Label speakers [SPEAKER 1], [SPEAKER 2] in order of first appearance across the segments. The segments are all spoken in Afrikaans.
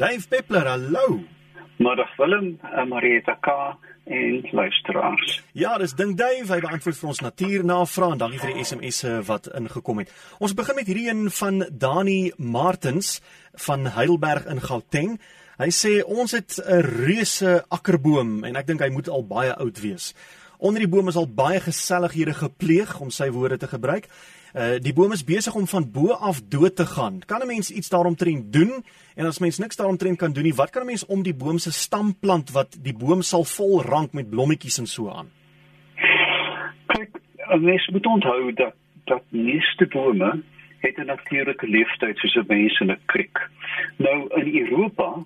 [SPEAKER 1] Dave Peppler, hallo.
[SPEAKER 2] Middag Willem, uh, Marieta K en luisteraars.
[SPEAKER 1] Ja, dis ding Dave, hy beantwoord vir ons natuurnavrae en dankie vir die SMS'e wat ingekom het. Ons begin met hierdie een van Dani Martins van Heidelberg in Gauteng. Hy sê ons het 'n reuse akkerboom en ek dink hy moet al baie oud wees. Onder die boom is al baie gesellighede gepleeg om sy woorde te gebruik. Uh die boom is besig om van bo af dood te gaan. Kan 'n mens iets daaromtrent doen? En as mens niks daaromtrent kan doen nie, wat kan 'n mens om die boom se stam plant wat die boom sal vol rank met blommetjies en so aan?
[SPEAKER 2] Kyk, mens moet onthou dat dat meeste bome het 'n natuurlike leeftyd soos 'n mens in 'n kriek. Nou in Europa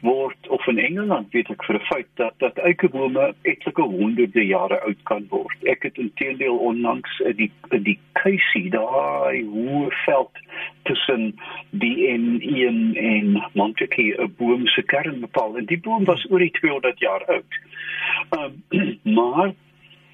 [SPEAKER 2] word of in Engeland weet ek vir 'n feit dat dat eikebome etlike honderde jare oud kan word. Ek het intedeel onlangs in die in die Casey daai hoë veld tussen die N1 en Montague 'n boom se kern bepaal en die boom was oor die 200 jaar oud. Um, maar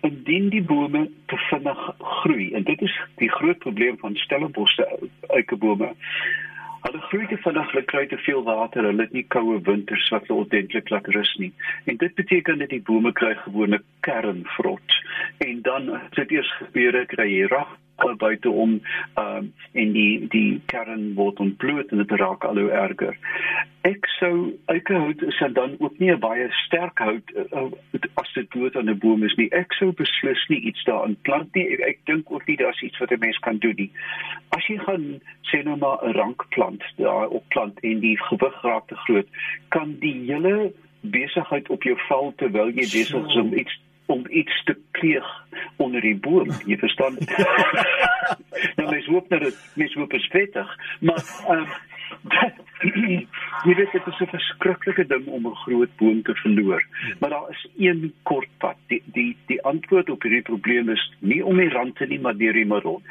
[SPEAKER 2] indien die bome te vinnig groei en dit is die groot probleem van stellenbosse eikebome Hulle groei te vinnig, hulle kry te veel water, hulle het nie koue winters wat hulle ordentlik laat rus nie. En dit beteken dat die bome kry gewone kernvrot. En dan as dit eers gebeur, kry jy rag al buite om ehm um, en die die kern word ontbloot en dit raak al hoe erger. Ek sou eikehout is dan ook nie 'n baie sterk hout uh, dood aan 'n boom is nie. Ek sou beslis nie iets daarin plant nie. Ek, ek dink ook nie daar's iets wat 'n mens kan doen nie. As jy gaan sê nou maar 'n rankplant daar op plant en die gewig raak te groot, kan die hele besigheid op jou val terwyl jy besig is om iets om iets te pleeg onder die boom, jy verstaan? nou mens hoop dat dit mens hoop is vettig, maar ehm um, jy weet dit is 'n verskriklike ding om 'n groot boom te verloor. Maar daar is een kort pad. Die die die antwoord op hierdie probleem is nie om die rande nie, maar deur die middel.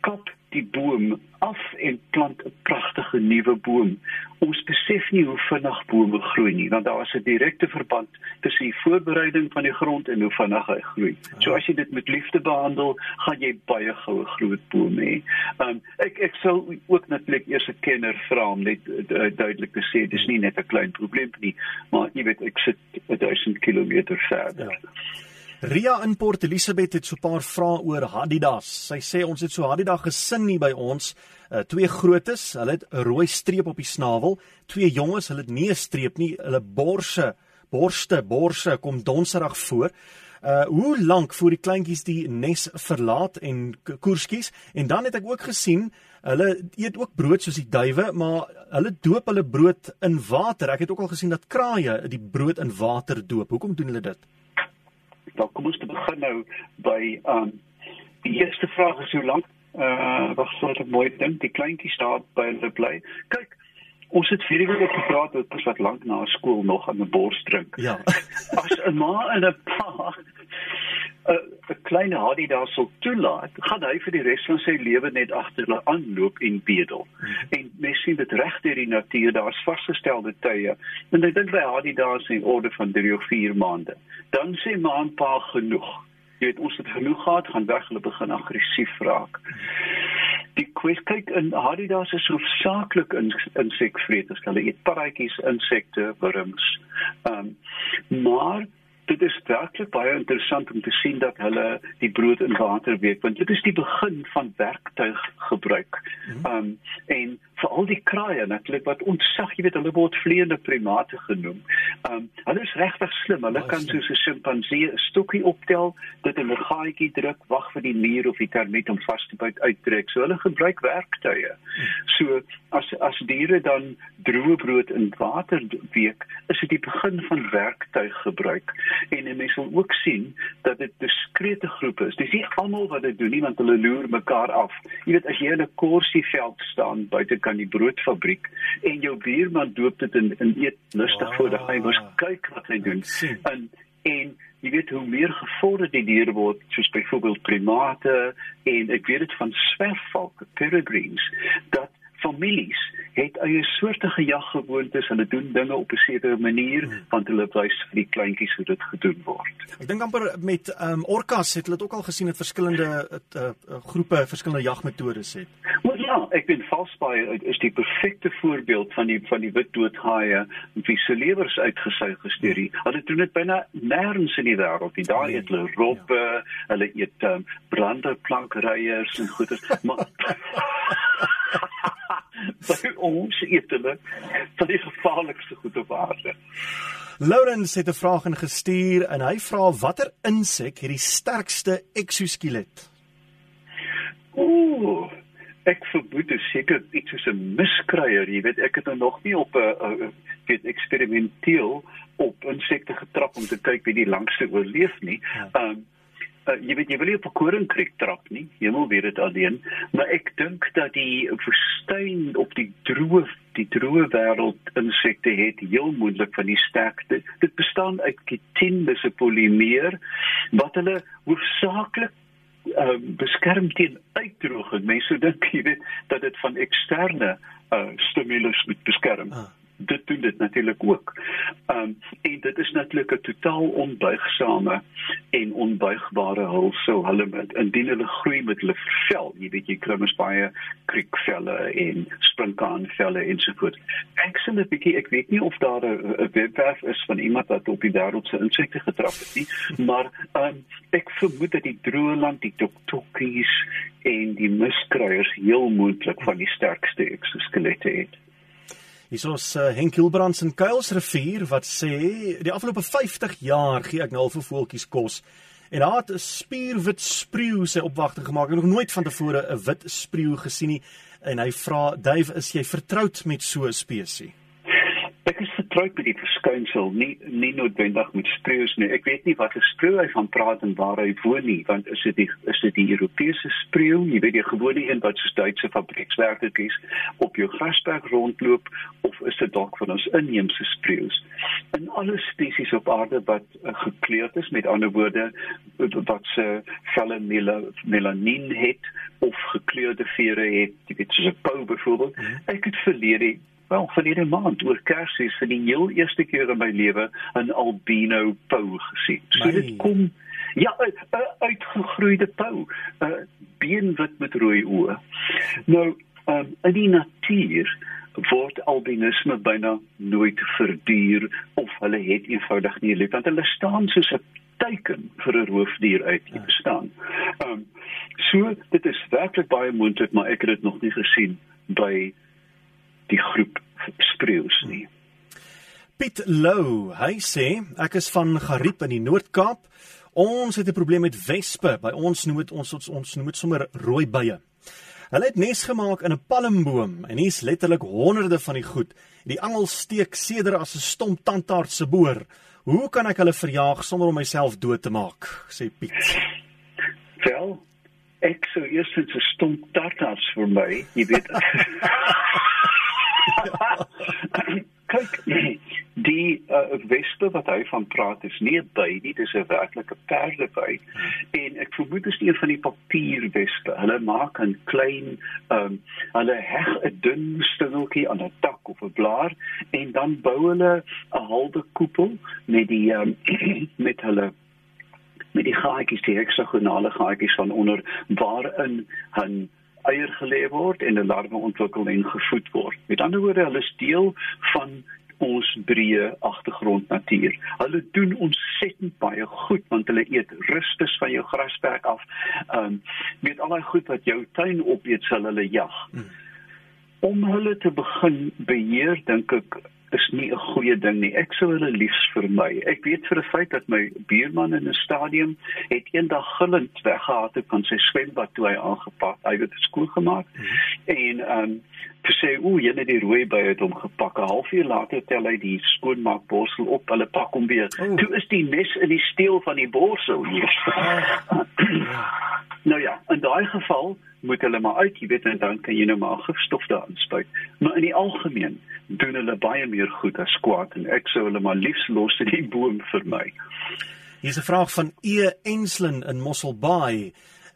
[SPEAKER 2] Kap die boom af en plant 'n pragtige nuwe boom. Ons besef nie hoe vinnig bome groei nie, want daar is 'n direkte verband tussen die voorbereiding van die grond en hoe vinnig hy groei. So as jy dit met liefde behandel, gaan jy baie goue groot bome hê. Um ek ek sal ook natuurlik eers 'n kenner vra om net uh, duidelik te sê dis nie net 'n klein probleem nie, maar jy weet ek sit 1000 km verder. Ja.
[SPEAKER 1] Ria in Port Elizabeth het so 'n paar vrae oor Adidas. Sy sê ons het so Adidas gesin hier by ons, uh, twee grootes, hulle het 'n rooi streep op die snavel, twee jonges, hulle het nie 'n streep nie, hulle borse, borste, borse kom donserig voor. Uh hoe lank voor die kleintjies die nes verlaat en koerskies en dan het ek ook gesien hulle eet ook brood soos die duwe maar hulle doop hulle brood in water. Ek het ook al gesien dat kraaie die brood in water doop. Hoekom doen hulle dit?
[SPEAKER 2] Dan kom ons te begin nou by um die eerste vraag is hoe lank uh wat sou ek mooi dink die kleintjie staan by hulle bly. Kyk, ons het vir hulle gepraat oor wat lank na skool nog aan 'n bors drink.
[SPEAKER 1] Ja.
[SPEAKER 2] As 'n ma en 'n pa 'n klein hadie daar sou toelaat, gaan hy vir die res van sy lewe net agter hulle aanloop en bedel. Hmm. En mens sien dit reg deur die natuur, daar's vasgestelde tye. En ek dink by hadie daar is 'n orde van 3 of 4 maande. Dan sê ma en pa genoeg. Jy weet ons het genoeg gehad, gaan weg, hulle begin aggressief raak. Die kwessie kyk in hadie daar is hoofsaaklik in insekvreters, hulle eet paratjies, insekte, wurms. Ehm um, maar dit is werklik baie interessant om te sien dat hulle die brood in water week want dit is die begin van werktuig gebruik. Ehm um, en vir al die kraaie natuurlik wat ontsag, jy weet hulle word vleiende primate genoem. Ehm um, hulle is regtig slim. Hulle kan soos 'n sjimpansee 'n stokkie optel, dit in 'n gaatjie druk, wag vir die nier of die termiet om vas te byt uittrek. So hulle gebruik werktuie. So as as diere dan droë brood in water week, is dit die begin van werktuig gebruik. En 'n mens sal ook sien dat dit diskrete groepe is. Dis nie almal wat dit doen nie want hulle loer mekaar af. Jy weet as jy in 'n korsieveld staan buite aan die broodfabriek en jou buurman doop dit in in eet lustig voor die hy mos kyk wat hy doen. En en jy weet hoe meer gevorder die diere word soos byvoorbeeld primate en ek weet dit van swerfvalke peregrines dat families het eie soortige jaggewoontes. Hulle doen dinge op 'n sekere manier hmm. want hulle wys vir die kleintjies hoe dit gedoen word.
[SPEAKER 1] Ek dink amper met ehm um, orcas het hulle dit ook al gesien het verskillende uh, uh, groepe verskillende jagmetodes het.
[SPEAKER 2] Wel ja, ek ben valsbaai is die perfekte voorbeeld van die van die wit doodhaie wie se lewers uitgesuig gestuur het. Hulle doen dit byna nêrens in die wêreld. Die daar nee, eet hulle robbe, ja. hulle eet um, branderplankryers en goeders, maar by ons eet hulle van die gevaarlikste goed op aarde.
[SPEAKER 1] Lawrence het 'n vraag ingestuur en hy vra watter insek het die sterkste eksoskelet?
[SPEAKER 2] Ooh, ek vermoed dit seker iets soos 'n miskruier, jy weet ek het nou nog nie op 'n weet eksperimenteel op insekte getrap om te kyk wie die langste oorleef nie. Ja. Ehm um, uh, jy weet jy wil nie op 'n koringkriek trap nie. Hemel weet dit alleen, maar ek dink dat die verstuin op die droë die droë wêreld insekte het heel moontlik van die sterkste. Dit bestaan uit kitin, dis 'n polimeer wat hulle hoofsaaklik uh, beskerm teen uitdroging. Mense dink jy weet dat dit van eksterne uh, stimulus moet beskerm. Ah dit doen dit natuurlik ook. Ehm um, en dit is natuurlik 'n totaal onbuigsame en onbuigbare hulsel. Hulle met indien hulle groei met hulle vel, jy weet jy kry mos baie kriekvelle en sprinkaanvelle ensovoorts. Ek sê net bietjie ek weet nie of daar 'n webwerf is van iemand wat op die wêreld se insekte getrap het nie, maar ehm um, ek vermoed dat die droëland, die toktokkies en die muskruiers heel moontlik van die sterkste eksoskelette het.
[SPEAKER 1] Hier is uh, Henk Hilbrands in Kuilsrivier wat sê die afgelope 50 jaar gee ek nou al vir voeltjies kos en daar het 'n spierwit spreeu sy opwagting gemaak. Ek het nog nooit van tevore 'n wit spreeu gesien nie en hy vra Duif, is jy vertroud met so 'n spesies?
[SPEAKER 2] Is vertroud met die verskynsel, nie nie noodwendig met spreeus nie. Ek weet nie wat 'n spreeu hy van praat en waar hy woon nie, want is dit die is dit die Europese spreeu? Jy weet die gewone een wat soos Duitse fabriekswerkers op jou grasberg rondloop of is dit dalk van ons inheemse spreeus? In alle spesies op aarde wat uh, gekleurd is, met ander woorde wat se velle melanien het of gekleurde vere het, jy weet soos 'n pou byvoorbeeld. Mhm. Ek het verlede wel verlede maand oor Kersfees vir die heel eerste keer in my lewe 'n albino pou gesien. So My. dit kom ja, 'n uitgegroeide pou, 'n beenwit met rooi oë. Nou, um, in die natuur word albinisme byna nooit verduur of hulle het eenvoudig nie lief want hulle staan soos 'n teken vir 'n roofdier uit die ja. bestaan. Ehm um, so dit is werklik baie moontlik maar ek het dit nog nie gesien by die groep spreeus nie.
[SPEAKER 1] Piet Lou, hy sê ek is van Gariep in die Noord-Kaap. Ons het 'n probleem met wespe. By ons noem dit ons ons, ons noem dit sommer rooi bye. Hulle het nes gemaak in 'n palmboom en hier's letterlik honderde van die goed. Die angel steek seder as 'n stomp tandaard se boor. Hoe kan ek hulle verjaag sonder om myself dood te maak? sê Piet.
[SPEAKER 2] Wel, ek sou eers 'n stomp tandaard vir my, jy weet. Kyk, die uh, wespe wat hy van praat is nie 'n by nie, dis 'n werklike perdeby. En ek vermoed dit is een van die papierwespe. Hulle maak 'n klein ehm um, hulle heg 'n dun stingeltjie aan 'n tak of 'n blaar en dan bou hulle 'n halwe koepel met die um, met hulle met die gaatjies, die heksagonale gaatjies van onder waarin 'n eier gelê word en 'n larwe ontwikkel en gevoed word. Met ander woorde, hulle is deel van ons breë agtergrond natuur. Hulle doen ontsettend baie goed want hulle eet rustes van jou grasperk af. Ehm um, met al daai goed wat jou tuin opeet, sal hulle jag. Hmm. Om hulle te begin beheer, dink ek is nie 'n goeie ding nie. Ek sou hulle liefs vermy. Ek weet vir 'n feit dat my buurman in 'n stadium het eendag gillend weggehaal het van sy swembad toe hy aangepak. Hy het dit skoon gemaak. Mm -hmm. En ehm um, te sê o, het die rooi by het hom gepak. 'n Halfuur later tel hy die skoonmaakborsel op. Hulle pak hom weer. Oh. Toe is die mes in die steel van die borsel hier. Oh. nou ja, in daai geval moet hulle maar uit, jy weet, en dan kan jy nou maar gifstof daarin spuit. Maar in die algemeen doen hulle baie meer goed as kwaad en ek sou hulle maar liefs los in die boom vir my.
[SPEAKER 1] Hier's 'n vraag van E Enslin in Mosselbaai.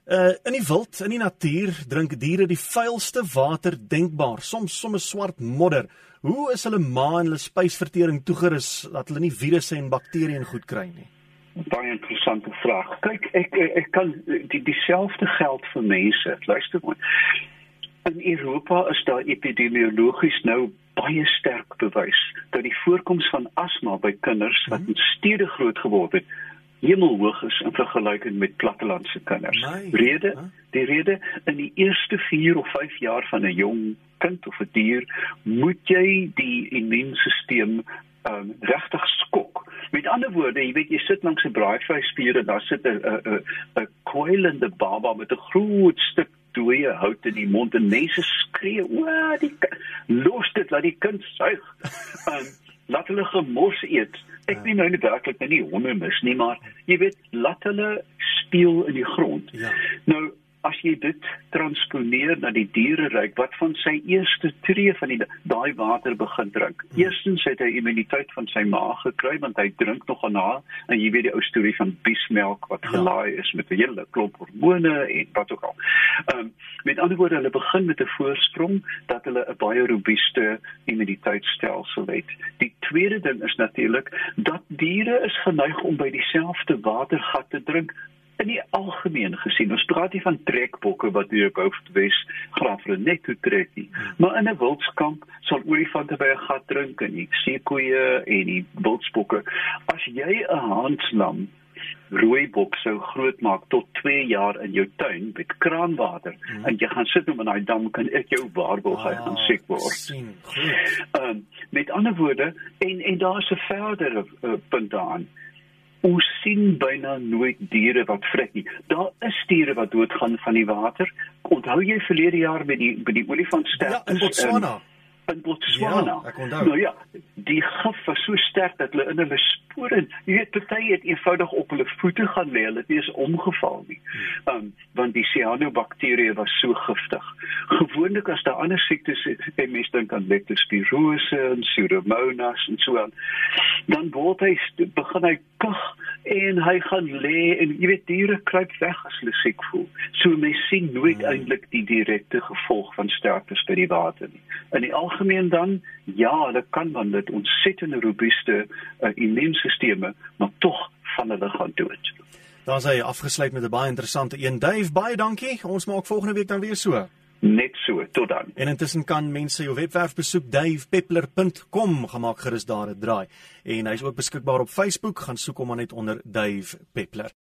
[SPEAKER 1] Uh in die wild, in die natuur, drink diere die vuilste water denkbaar, soms sommer swart modder. Hoe is hulle ma en hulle spysvertering toegerus dat hulle nie virusse en bakterieë goed kry nie?
[SPEAKER 2] Baie interessante vraag. Kyk, ek ek kan die dieselfde geld vir mense. Luister mooi. In Europa is daar epidemiologies nou baie sterk bewys dat die voorkoms van asma by kinders wat in stede groot geword het hemelhoog is in vergelyking met plattelandse kinders.
[SPEAKER 1] My,
[SPEAKER 2] Rede,
[SPEAKER 1] huh?
[SPEAKER 2] die rede in die eerste 4 of 5 jaar van 'n jong kind of 'n dier moet jy die immuunstelsel um, regtig skok. Met ander woorde, jy weet jy sit langs 'n braaivleisspier en daar sit 'n 'n 'n kwylende baba met 'n groot stuk dooie hout in die mond en mense skree, "O, die los dit, laat die kind suig." Um, laat hulle gemors eet. Ek weet nou nie werklik nou nie honde mis nie, maar jy weet, laat hulle speel in die grond.
[SPEAKER 1] Ja.
[SPEAKER 2] Nou jy dit transponeer na die diereryk wat van sy eerste tree van die daai water begin drink. Eerstens het hy immuniteit van sy maag gekry want hy drink nog aan haar en jy weet die ou storie van biesmelk wat
[SPEAKER 1] Ja.
[SPEAKER 2] gelaai is met 'n hele klomp hormone en wat ook al. Ehm um, met ander woorde hulle begin met 'n voorsprong dat hulle 'n baie robuuste immuniteitstelsel het. Die tweede ding is natuurlik dat diere is geneig om by dieselfde watergat te drink in die algemeen gesien. Ons praat nie van trekbokke wat hier op Hoofdwes Graafrenet toe trek nie, maar in 'n wildskamp sal olifante by 'n gat drink en die seekoeie en die wildsbokke. As jy 'n haanslam rooibok sou grootmaak tot 2 jaar in jou tuin met kraanwater hmm. en jy gaan sit om in daai dam kan ek jou waarborg hy gaan siek word.
[SPEAKER 1] sien. Goed.
[SPEAKER 2] Ehm um, met ander woorde en en daar's 'n verdere uh, punt daaraan. Ons sien byna nooit diere wat vrek nie. Daar is diere wat doodgaan van die water. Onthou jy verlede jaar met die by die olifantsterf
[SPEAKER 1] Ja, in Botswana.
[SPEAKER 2] In Botswana.
[SPEAKER 1] Ja, ek onthou.
[SPEAKER 2] Nou ja, die gif was so sterk dat hulle in hulle spore, jy weet, party het eenvoudig op hulle voete gaan lê, hulle het nie eens omgeval nie. Um want die cyanobakterieë was so giftig. Gewoonlik as daar ander siektes is, en mense dink aan leptospirose en pseudomonas en so aan, dan word hy begin hy kug en hy gaan lê en jy weet diere kruip weg as hulle siek voel. So mense sien nooit hmm. eintlik die direkte gevolg van sterftes by die water nie. In die algemeen dan ja, hulle kan dan dit ontsettende robuuste uh, immuunstelsels, maar tog van hulle gaan dood.
[SPEAKER 1] Dan sê hy afgesluit met 'n baie interessante een. Dave, baie dankie. Ons maak volgende week dan weer so.
[SPEAKER 2] Net so, tot dan.
[SPEAKER 1] En intussen kan mense jou webwerf besoek davepeppler.com, gemaak gerus daar 'n draai. En hy's ook beskikbaar op Facebook, gaan soek hom maar net onder Dave Peppler.